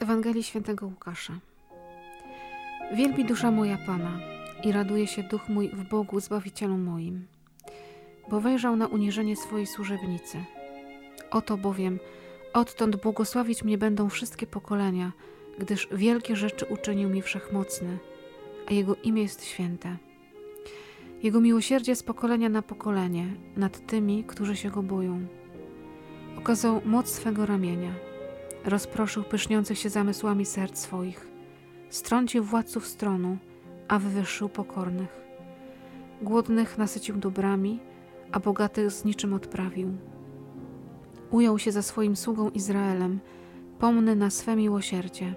Ewangelii Świętego Łukasza. Wielbi dusza moja Pana i raduje się duch mój w Bogu Zbawicielu moim, bo wejrzał na uniżenie swojej służebnicy. Oto bowiem odtąd błogosławić mnie będą wszystkie pokolenia, gdyż wielkie rzeczy uczynił mi Wszechmocny, a Jego imię jest święte. Jego miłosierdzie z pokolenia na pokolenie nad tymi, którzy się Go boją. Okazał moc swego ramienia – rozproszył pyszniących się zamysłami serc swoich, strącił władców stronu, a wywyższył pokornych. Głodnych nasycił dobrami, a bogatych z niczym odprawił. Ujął się za swoim sługą Izraelem, pomny na swe miłosierdzie.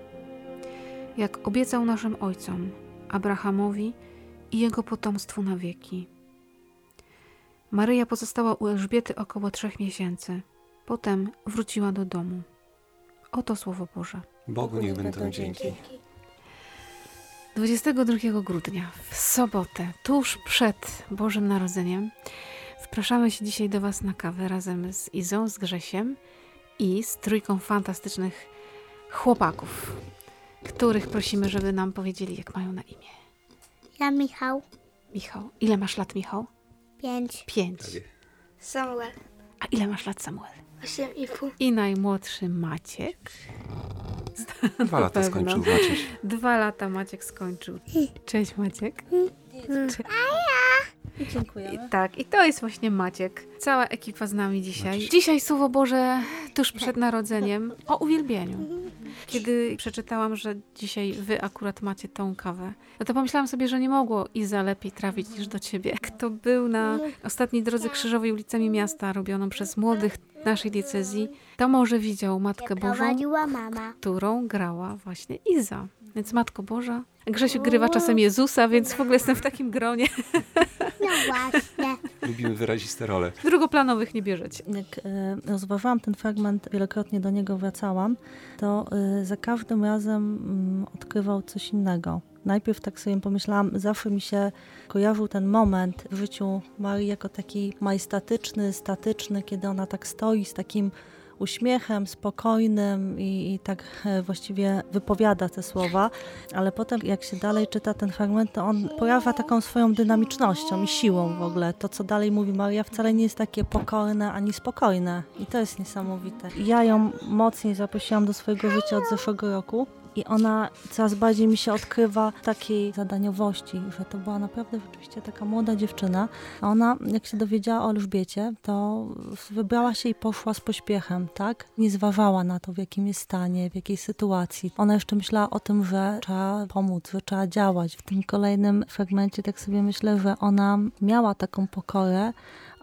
Jak obiecał naszym ojcom, Abrahamowi i jego potomstwu na wieki. Maryja pozostała u Elżbiety około trzech miesięcy. Potem wróciła do domu. Oto Słowo Boże. Bogu niech będą dzięki. 22 grudnia, w sobotę, tuż przed Bożym Narodzeniem, wpraszamy się dzisiaj do Was na kawę razem z Izą, z Grzesiem i z trójką fantastycznych chłopaków, których prosimy, żeby nam powiedzieli, jak mają na imię. Ja Michał. Michał. Ile masz lat, Michał? Pięć. Pięć. Samuel. A ile masz lat, Samuel? Osiem i pół. I najmłodszy Maciek. Dwa lata pewno. skończył Maciek. Dwa lata Maciek skończył. Cześć Maciek. Cze- Dziękujemy. I, tak, i to jest właśnie Maciek. Cała ekipa z nami dzisiaj. Dzisiaj Słowo Boże tuż przed narodzeniem o uwielbieniu. Kiedy przeczytałam, że dzisiaj wy akurat macie tą kawę, no to pomyślałam sobie, że nie mogło Iza lepiej trafić niż do ciebie. Kto był na ostatniej drodze krzyżowej ulicami miasta, robioną przez młodych naszej diecezji, to może widział Matkę Bożą, którą grała właśnie Iza. Więc Matko Boża. Grzesiu grywa czasem Jezusa, więc w ogóle jestem w takim gronie. No właśnie. Lubimy wyraziste role. Drugoplanowych nie bierzecie. Jak e, rozważałam ten fragment, wielokrotnie do niego wracałam, to e, za każdym razem mm, odkrywał coś innego. Najpierw tak sobie pomyślałam, zawsze mi się kojarzył ten moment w życiu Marii jako taki majestatyczny, statyczny, kiedy ona tak stoi z takim uśmiechem, spokojnym i, i tak e, właściwie wypowiada te słowa, ale potem jak się dalej czyta ten fragment, to on pojawia taką swoją dynamicznością i siłą w ogóle. To, co dalej mówi Maria, wcale nie jest takie pokorne ani spokojne i to jest niesamowite. Ja ją mocniej zaprosiłam do swojego życia od zeszłego roku. I ona coraz bardziej mi się odkrywa takiej zadaniowości, że to była naprawdę rzeczywiście taka młoda dziewczyna. A ona, jak się dowiedziała o Elżbiecie, to wybrała się i poszła z pośpiechem, tak? Nie zważała na to, w jakim jest stanie, w jakiej sytuacji. Ona jeszcze myślała o tym, że trzeba pomóc, że trzeba działać. W tym kolejnym fragmencie tak sobie myślę, że ona miała taką pokorę,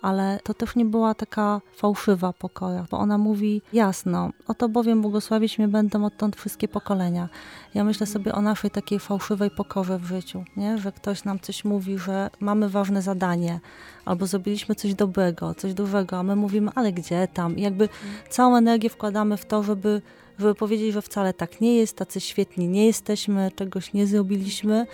ale to też nie była taka fałszywa pokora, bo ona mówi jasno, oto bowiem błogosławić mnie będą odtąd wszystkie pokolenia. Ja myślę sobie o naszej takiej fałszywej pokorze w życiu, nie? że ktoś nam coś mówi, że mamy ważne zadanie, albo zrobiliśmy coś dobrego, coś dużego, a my mówimy, ale gdzie tam? I jakby całą energię wkładamy w to, żeby żeby powiedzieć, że wcale tak nie jest, tacy świetni nie jesteśmy, czegoś nie zrobiliśmy,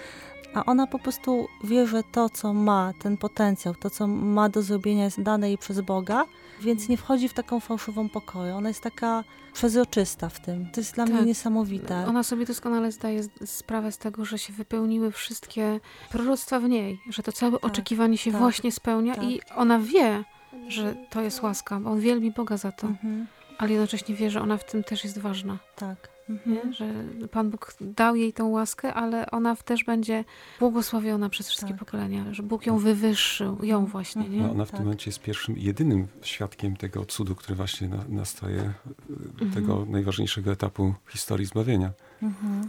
a ona po prostu wie, że to, co ma, ten potencjał, to, co ma do zrobienia, jest dane jej przez Boga, więc nie wchodzi w taką fałszywą pokorę. Ona jest taka przezroczysta w tym. To jest dla mnie Tak. niesamowite. Ona sobie doskonale zdaje sprawę z tego, że się wypełniły wszystkie proroctwa w niej, że to całe oczekiwanie się tak, właśnie spełnia tak. i ona wie, że to jest łaska, bo on wielbi Boga za to, Mhm, ale jednocześnie wie, że ona w tym też jest ważna, tak. Mhm. że Pan Bóg dał jej tą łaskę, ale ona też będzie błogosławiona przez wszystkie Tak. pokolenia, że Bóg ją wywyższył, ją właśnie, nie? No, ona w Tak. tym momencie jest pierwszym, i jedynym świadkiem tego cudu, który właśnie na, nastaje, y, Mhm. tego najważniejszego etapu historii zbawienia. Mhm.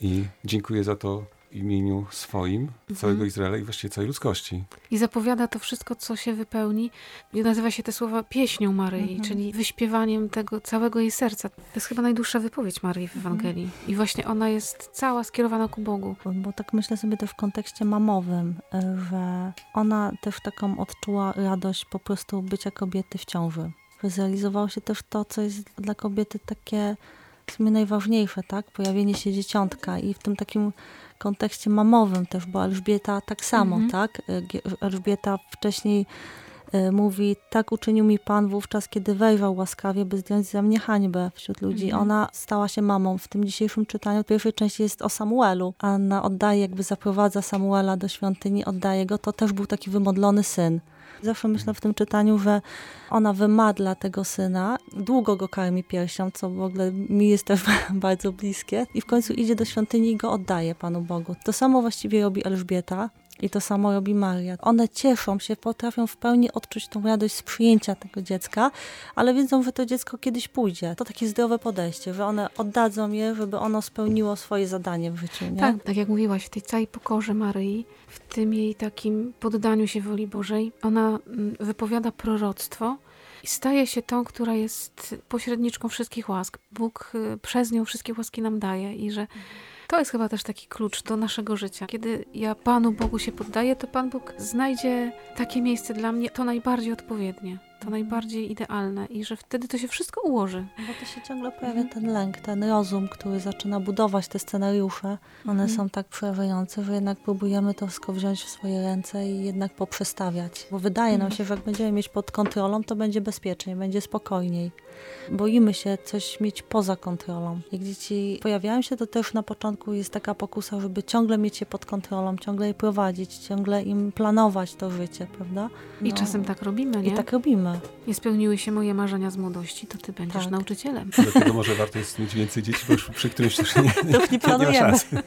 I dziękuję za to imieniu swoim, Mhm. całego Izraela i właściwie całej ludzkości. I zapowiada to wszystko, co się wypełni. I nazywa się te słowa pieśnią Maryi, Mhm. czyli wyśpiewaniem tego całego jej serca. To jest chyba najdłuższa wypowiedź Maryi w Ewangelii. I właśnie ona jest cała skierowana ku Bogu. Bo, bo tak myślę sobie też w kontekście mamowym, y, że ona też taką odczuła radość po prostu bycia kobiety w ciąży. Zrealizowało się też to, co jest dla kobiety takie w sumie najważniejsze, tak? Pojawienie się dzieciątka i w tym takim kontekście mamowym też, bo Elżbieta tak samo, Mhm. tak? Y, Elżbieta wcześniej y, mówi, tak uczynił mi Pan wówczas, kiedy wejrzał łaskawie, by zdjąć ze mnie hańbę wśród ludzi. Mhm. Ona stała się mamą. W tym dzisiejszym czytaniu pierwszej części jest o Samuelu. Anna oddaje, jakby zaprowadza Samuela do świątyni, oddaje go. To też był taki wymodlony syn. Zawsze myślę w tym czytaniu, że ona wymadla tego syna, długo go karmi piersią, co w ogóle mi jest też bardzo bliskie. I w końcu idzie do świątyni i go oddaje Panu Bogu. To samo właściwie robi Elżbieta. I to samo robi Maria. One cieszą się, potrafią w pełni odczuć tą radość z przyjęcia tego dziecka, ale wiedzą, że to dziecko kiedyś pójdzie. To takie zdrowe podejście, że one oddadzą je, żeby ono spełniło swoje zadanie w życiu. Nie? Tak, tak jak mówiłaś, w tej całej pokorze Maryi, w tym jej takim poddaniu się woli Bożej, ona mm, wypowiada proroctwo i staje się tą, która jest pośredniczką wszystkich łask. Bóg y, przez nią wszystkie łaski nam daje i że to jest chyba też taki klucz do naszego życia. Kiedy ja Panu Bogu się poddaję, to Pan Bóg znajdzie takie miejsce dla mnie, to najbardziej odpowiednie, to najbardziej idealne i że wtedy to się wszystko ułoży. Bo to się ciągle pojawia ten lęk, ten rozum, który zaczyna budować te scenariusze. One Mhm. są tak przerażające, że jednak próbujemy to wszystko wziąć w swoje ręce i jednak poprzestawiać. Bo wydaje nam Mhm. się, że jak będziemy mieć pod kontrolą, to będzie bezpieczniej, będzie spokojniej. Boimy się coś mieć poza kontrolą. Jak dzieci pojawiają się, to też na początku jest taka pokusa, żeby ciągle mieć je pod kontrolą, ciągle je prowadzić, ciągle im planować to życie, prawda? I No. czasem tak robimy, nie? I tak robimy. Nie spełniły się moje marzenia z młodości, to ty będziesz Tak. nauczycielem. Dlatego może warto jest mieć więcej dzieci, bo już przy którymś też nie, To już nie nie ma szans. Nie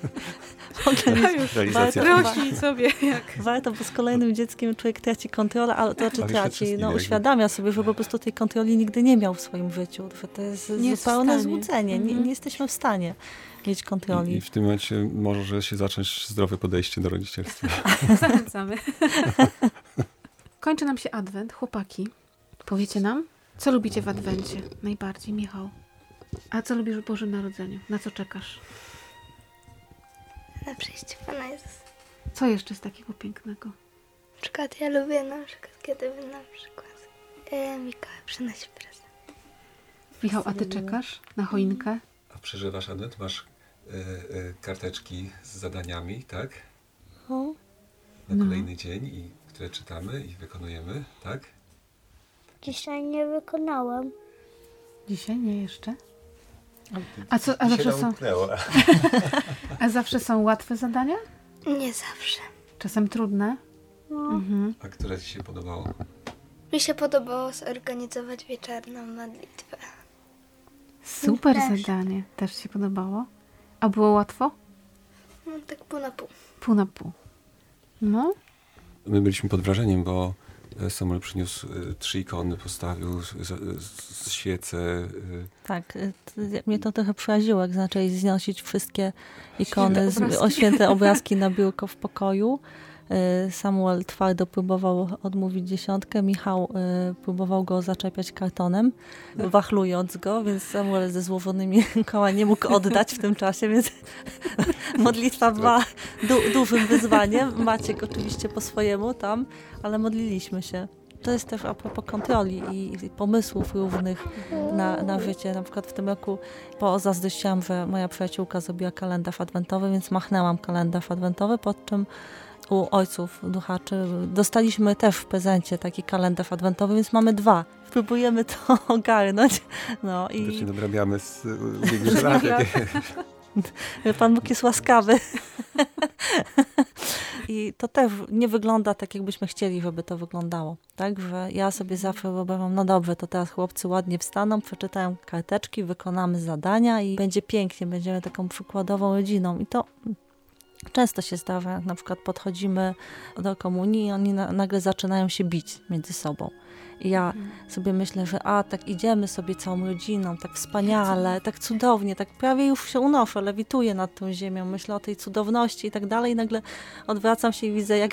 Realizacja. Warto- Rośnij sobie jak... Warto, bo z kolejnym dzieckiem człowiek traci kontrolę, ale to znaczy traci, no, uświadamia sobie, że po prostu tej kontroli nigdy nie miał w swoim życiu, to jest Nie zupełne złudzenie, nie, Mhm. nie jesteśmy w stanie mieć I, kontroli. I w tym momencie może się zacząć zdrowe podejście do rodzicielstwa. Zachęcamy. Kończy nam się adwent. Chłopaki, powiecie nam, co lubicie w adwencie najbardziej, Michał? A co lubisz w Bożym Narodzeniu? Na co czekasz? Na przyjście Pana Jezusa. Co jeszcze jest takiego pięknego? Na przykład ja lubię na przykład, kiedy na przykład e, Mikołaj przynosi prezent. Michał, a ty czekasz na choinkę? A przeżywasz adwent? Masz e, e, karteczki z zadaniami, tak? O, Na No. kolejny dzień, i, które czytamy i wykonujemy, tak? Dzisiaj nie wykonałem. Dzisiaj nie jeszcze. A, co, a, zawsze są, a zawsze są łatwe zadania? Nie zawsze. Czasem trudne? No. Mhm. A które ci się podobało? Mi się podobało zorganizować wieczorną modlitwę. Super Też. zadanie. Też się podobało? A było łatwo? No tak pół na pół. Pół na pół. No, My byliśmy pod wrażeniem, bo Samuel przyniósł e, trzy ikony, postawił świece. e, tak, mnie to trochę przeraziło, jak zaczęli znosić wszystkie ikony, święte obrazki na biurko w pokoju. Y, Samuel twardo próbował odmówić dziesiątkę, Michał y, próbował go zaczepiać kartonem, wachlując go, więc Samuel ze złożonymi koła nie mógł oddać w tym czasie, więc modlitwa była du- dużym wyzwaniem. Maciek oczywiście po swojemu tam, ale modliliśmy się. To jest też a propos kontroli i, i pomysłów różnych na, na życie. Na przykład w tym roku pozazdrościłam, że moja przyjaciółka zrobiła kalendarz adwentowy, więc machnęłam kalendarz adwentowy, pod czym u ojców duchaczy dostaliśmy też w prezencie taki kalendarz adwentowy, więc mamy dwa. Próbujemy to ogarnąć. No Widocznie i nadrabiamy z ubiegłych lat. Pan Bóg jest łaskawy. I to też nie wygląda tak, jakbyśmy chcieli, żeby to wyglądało. Tak, że ja sobie zawsze wyobrażam, no dobrze, to teraz chłopcy ładnie wstaną, przeczytają karteczki, wykonamy zadania i będzie pięknie, będziemy taką przykładową rodziną. I to często się zdarza, jak na przykład podchodzimy do komunii i oni na, nagle zaczynają się bić między sobą. I ja sobie myślę, że a, tak idziemy sobie całą rodziną, tak wspaniale, tak cudownie, tak prawie już się unoszę, lewituję nad tą ziemią, myślę o tej cudowności i tak dalej. I nagle odwracam się i widzę, jak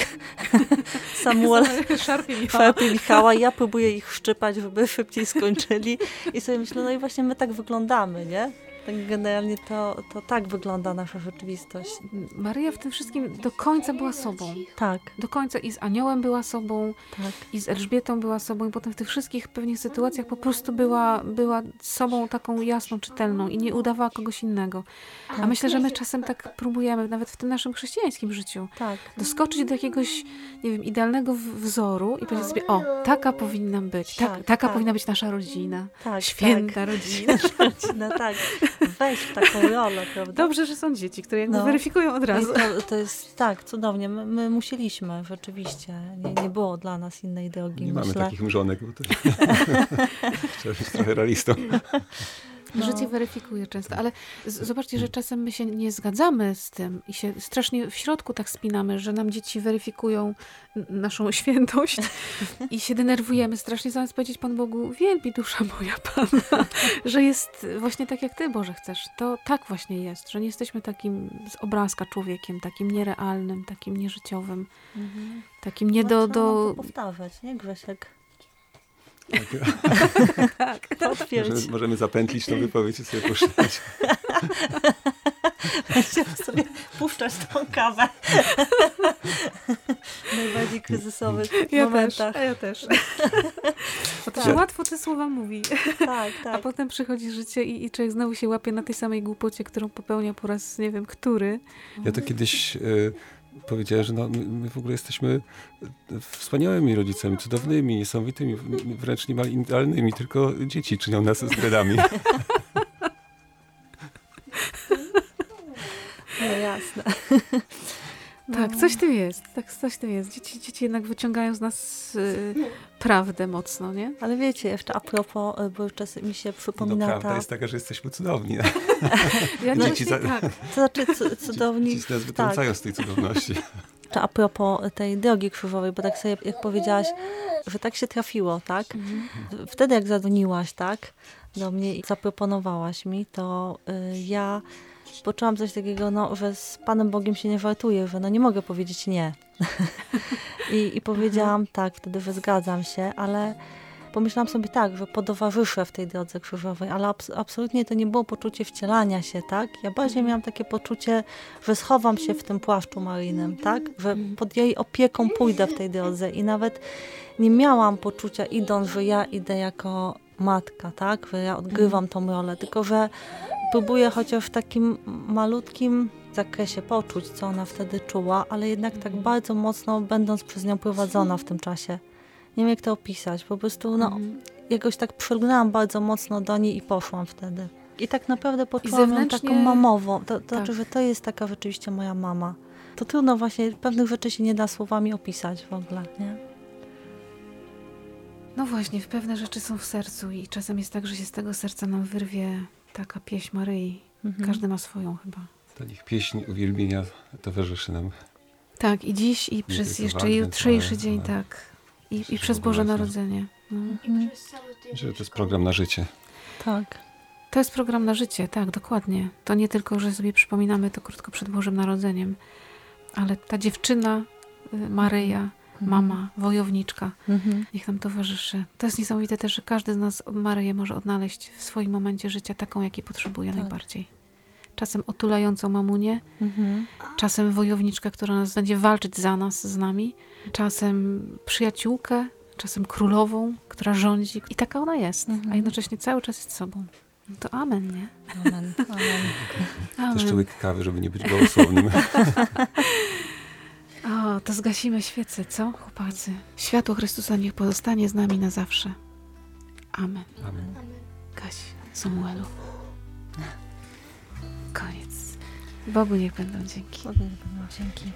Samuel Szarpie Michała. szarpie Michała i ja próbuję ich szczypać, żeby szybciej skończyli. I sobie myślę, no i właśnie my tak wyglądamy, nie? Tak generalnie to, to tak wygląda nasza rzeczywistość. Maryja w tym wszystkim do końca była sobą. Tak, Do końca i z aniołem była sobą, tak. i z Elżbietą była sobą, i potem w tych wszystkich pewnych sytuacjach po prostu była, była sobą taką jasną, czytelną i nie udawała kogoś innego. A myślę, że my czasem tak próbujemy, nawet w tym naszym chrześcijańskim życiu, Tak, doskoczyć do jakiegoś, nie wiem, idealnego wzoru i powiedzieć sobie, o, taka powinnam być, tak, Tak, taka tak. powinna być nasza rodzina, tak. święta rodzina. Tak. No tak, wejść w taką rolę, prawda? Dobrze, że są dzieci, które jakby No. weryfikują od I razu. to, to jest tak, cudownie. My, my musieliśmy, rzeczywiście. Nie, nie było dla nas innej drogi, Nie mamy myślę. takich mrzonek, bo to trzeba być trochę realistą. No. Życie weryfikuje często, ale zobaczcie, że czasem my się nie zgadzamy z tym i się strasznie w środku tak spinamy, że nam dzieci weryfikują naszą świętość i się denerwujemy strasznie, zamiast powiedzieć Pan Bogu, wielbi dusza moja Pana, że jest właśnie tak, jak Ty, Boże, chcesz. To tak właśnie jest, że nie jesteśmy takim z obrazka człowiekiem, takim nierealnym, takim nieżyciowym, Mhm. takim nie do... Trzeba do... to powtarzać, nie Grzesiek? Tak. Potwierdź. Możemy, możemy zapętlić tą wypowiedź i sobie puszczać. Będziemy sobie puszczać tą kawę. w najbardziej kryzysowych Ja też, momentach. a ja też. Bo to Tak. się łatwo te słowa mówi. Tak, A tak. potem przychodzi życie i, i człowiek znowu się łapie na tej samej głupocie, którą popełnia po raz nie wiem który. Ja to kiedyś e, powiedziałem, że no, my, my w ogóle jesteśmy wspaniałymi rodzicami, cudownymi, niesamowitymi, wręcz niemal idealnymi, tylko dzieci czynią nas zdradami. No jasne. Tak, coś tym jest. Tak, coś tym jest. Dzieci, dzieci jednak wyciągają z nas y, prawdę mocno, nie? Ale wiecie, jeszcze a propos, y, bo już czasem mi się No, przypomina prawda ta... jest taka, że jesteśmy cudowni. Ja No, no, dzieci właśnie za- tak. To znaczy cu- cudowni... Dzieci nas wytrącają z tej cudowności. Czy a propos tej drogi krzyżowej, bo tak sobie, jak powiedziałaś, że tak się trafiło, tak? Wtedy jak zadzwoniłaś, tak, do mnie i zaproponowałaś mi, to y, ja poczułam coś takiego, no, że z Panem Bogiem się nie wartuje, że no nie mogę powiedzieć nie. I, I powiedziałam tak, wtedy, że zgadzam się, ale pomyślałam sobie tak, że podowarzyszę w tej drodze krzyżowej, ale abs- absolutnie to nie było poczucie wcielania się, tak? Ja bardziej miałam takie poczucie, że schowam się w tym płaszczu maryjnym, tak? Że pod jej opieką pójdę w tej drodze i nawet nie miałam poczucia idąc, że ja idę jako matka, tak? Że ja odgrywam tą rolę, tylko że próbuję chociaż w takim malutkim zakresie poczuć, co ona wtedy czuła, ale jednak tak bardzo mocno będąc przez nią prowadzona w tym czasie. Nie wiem jak to opisać, po prostu no, Mhm. jakoś tak przygnęłam bardzo mocno do niej i poszłam wtedy. I tak naprawdę poczułam ją taką mamową. To, to Tak. znaczy, że to jest taka rzeczywiście moja mama. To trudno właśnie, pewnych rzeczy się nie da słowami opisać w ogóle, nie? No właśnie, pewne rzeczy są w sercu i czasem jest tak, że się z tego serca nam wyrwie taka pieśń Maryi. Mhm. Każdy ma swoją chyba. To niech pieśń uwielbienia towarzyszy nam. Tak, i dziś, i przez jeszcze jutrzejszy dzień, ale- tak. I, i przez Boże. Narodzenie. No. Mhm. Że to jest program na życie. Tak. To jest program na życie, tak, dokładnie. To nie tylko, że sobie przypominamy to krótko przed Bożym Narodzeniem, ale ta dziewczyna, y, Maryja, mama, wojowniczka, Mhm. niech nam towarzyszy. To jest niesamowite też, że każdy z nas Maryję może odnaleźć w swoim momencie życia taką, jakiej potrzebuje Tak. najbardziej. Czasem otulającą mamunię, Mhm. czasem wojowniczka, która nas będzie walczyć za nas, z nami, czasem przyjaciółkę, czasem królową, która rządzi. I taka ona jest, Mhm. a jednocześnie cały czas jest sobą. No to amen, nie? Amen. Amen. Amen. Też kawy, żeby nie być gołosłownym. To zgasimy świecę, co, chłopacy? Światło Chrystusa niech pozostanie z nami na zawsze. Amen. Amen. Gaś, Samuelu. Koniec. Bogu niech będą dzięki. Bogu niech będą dzięki.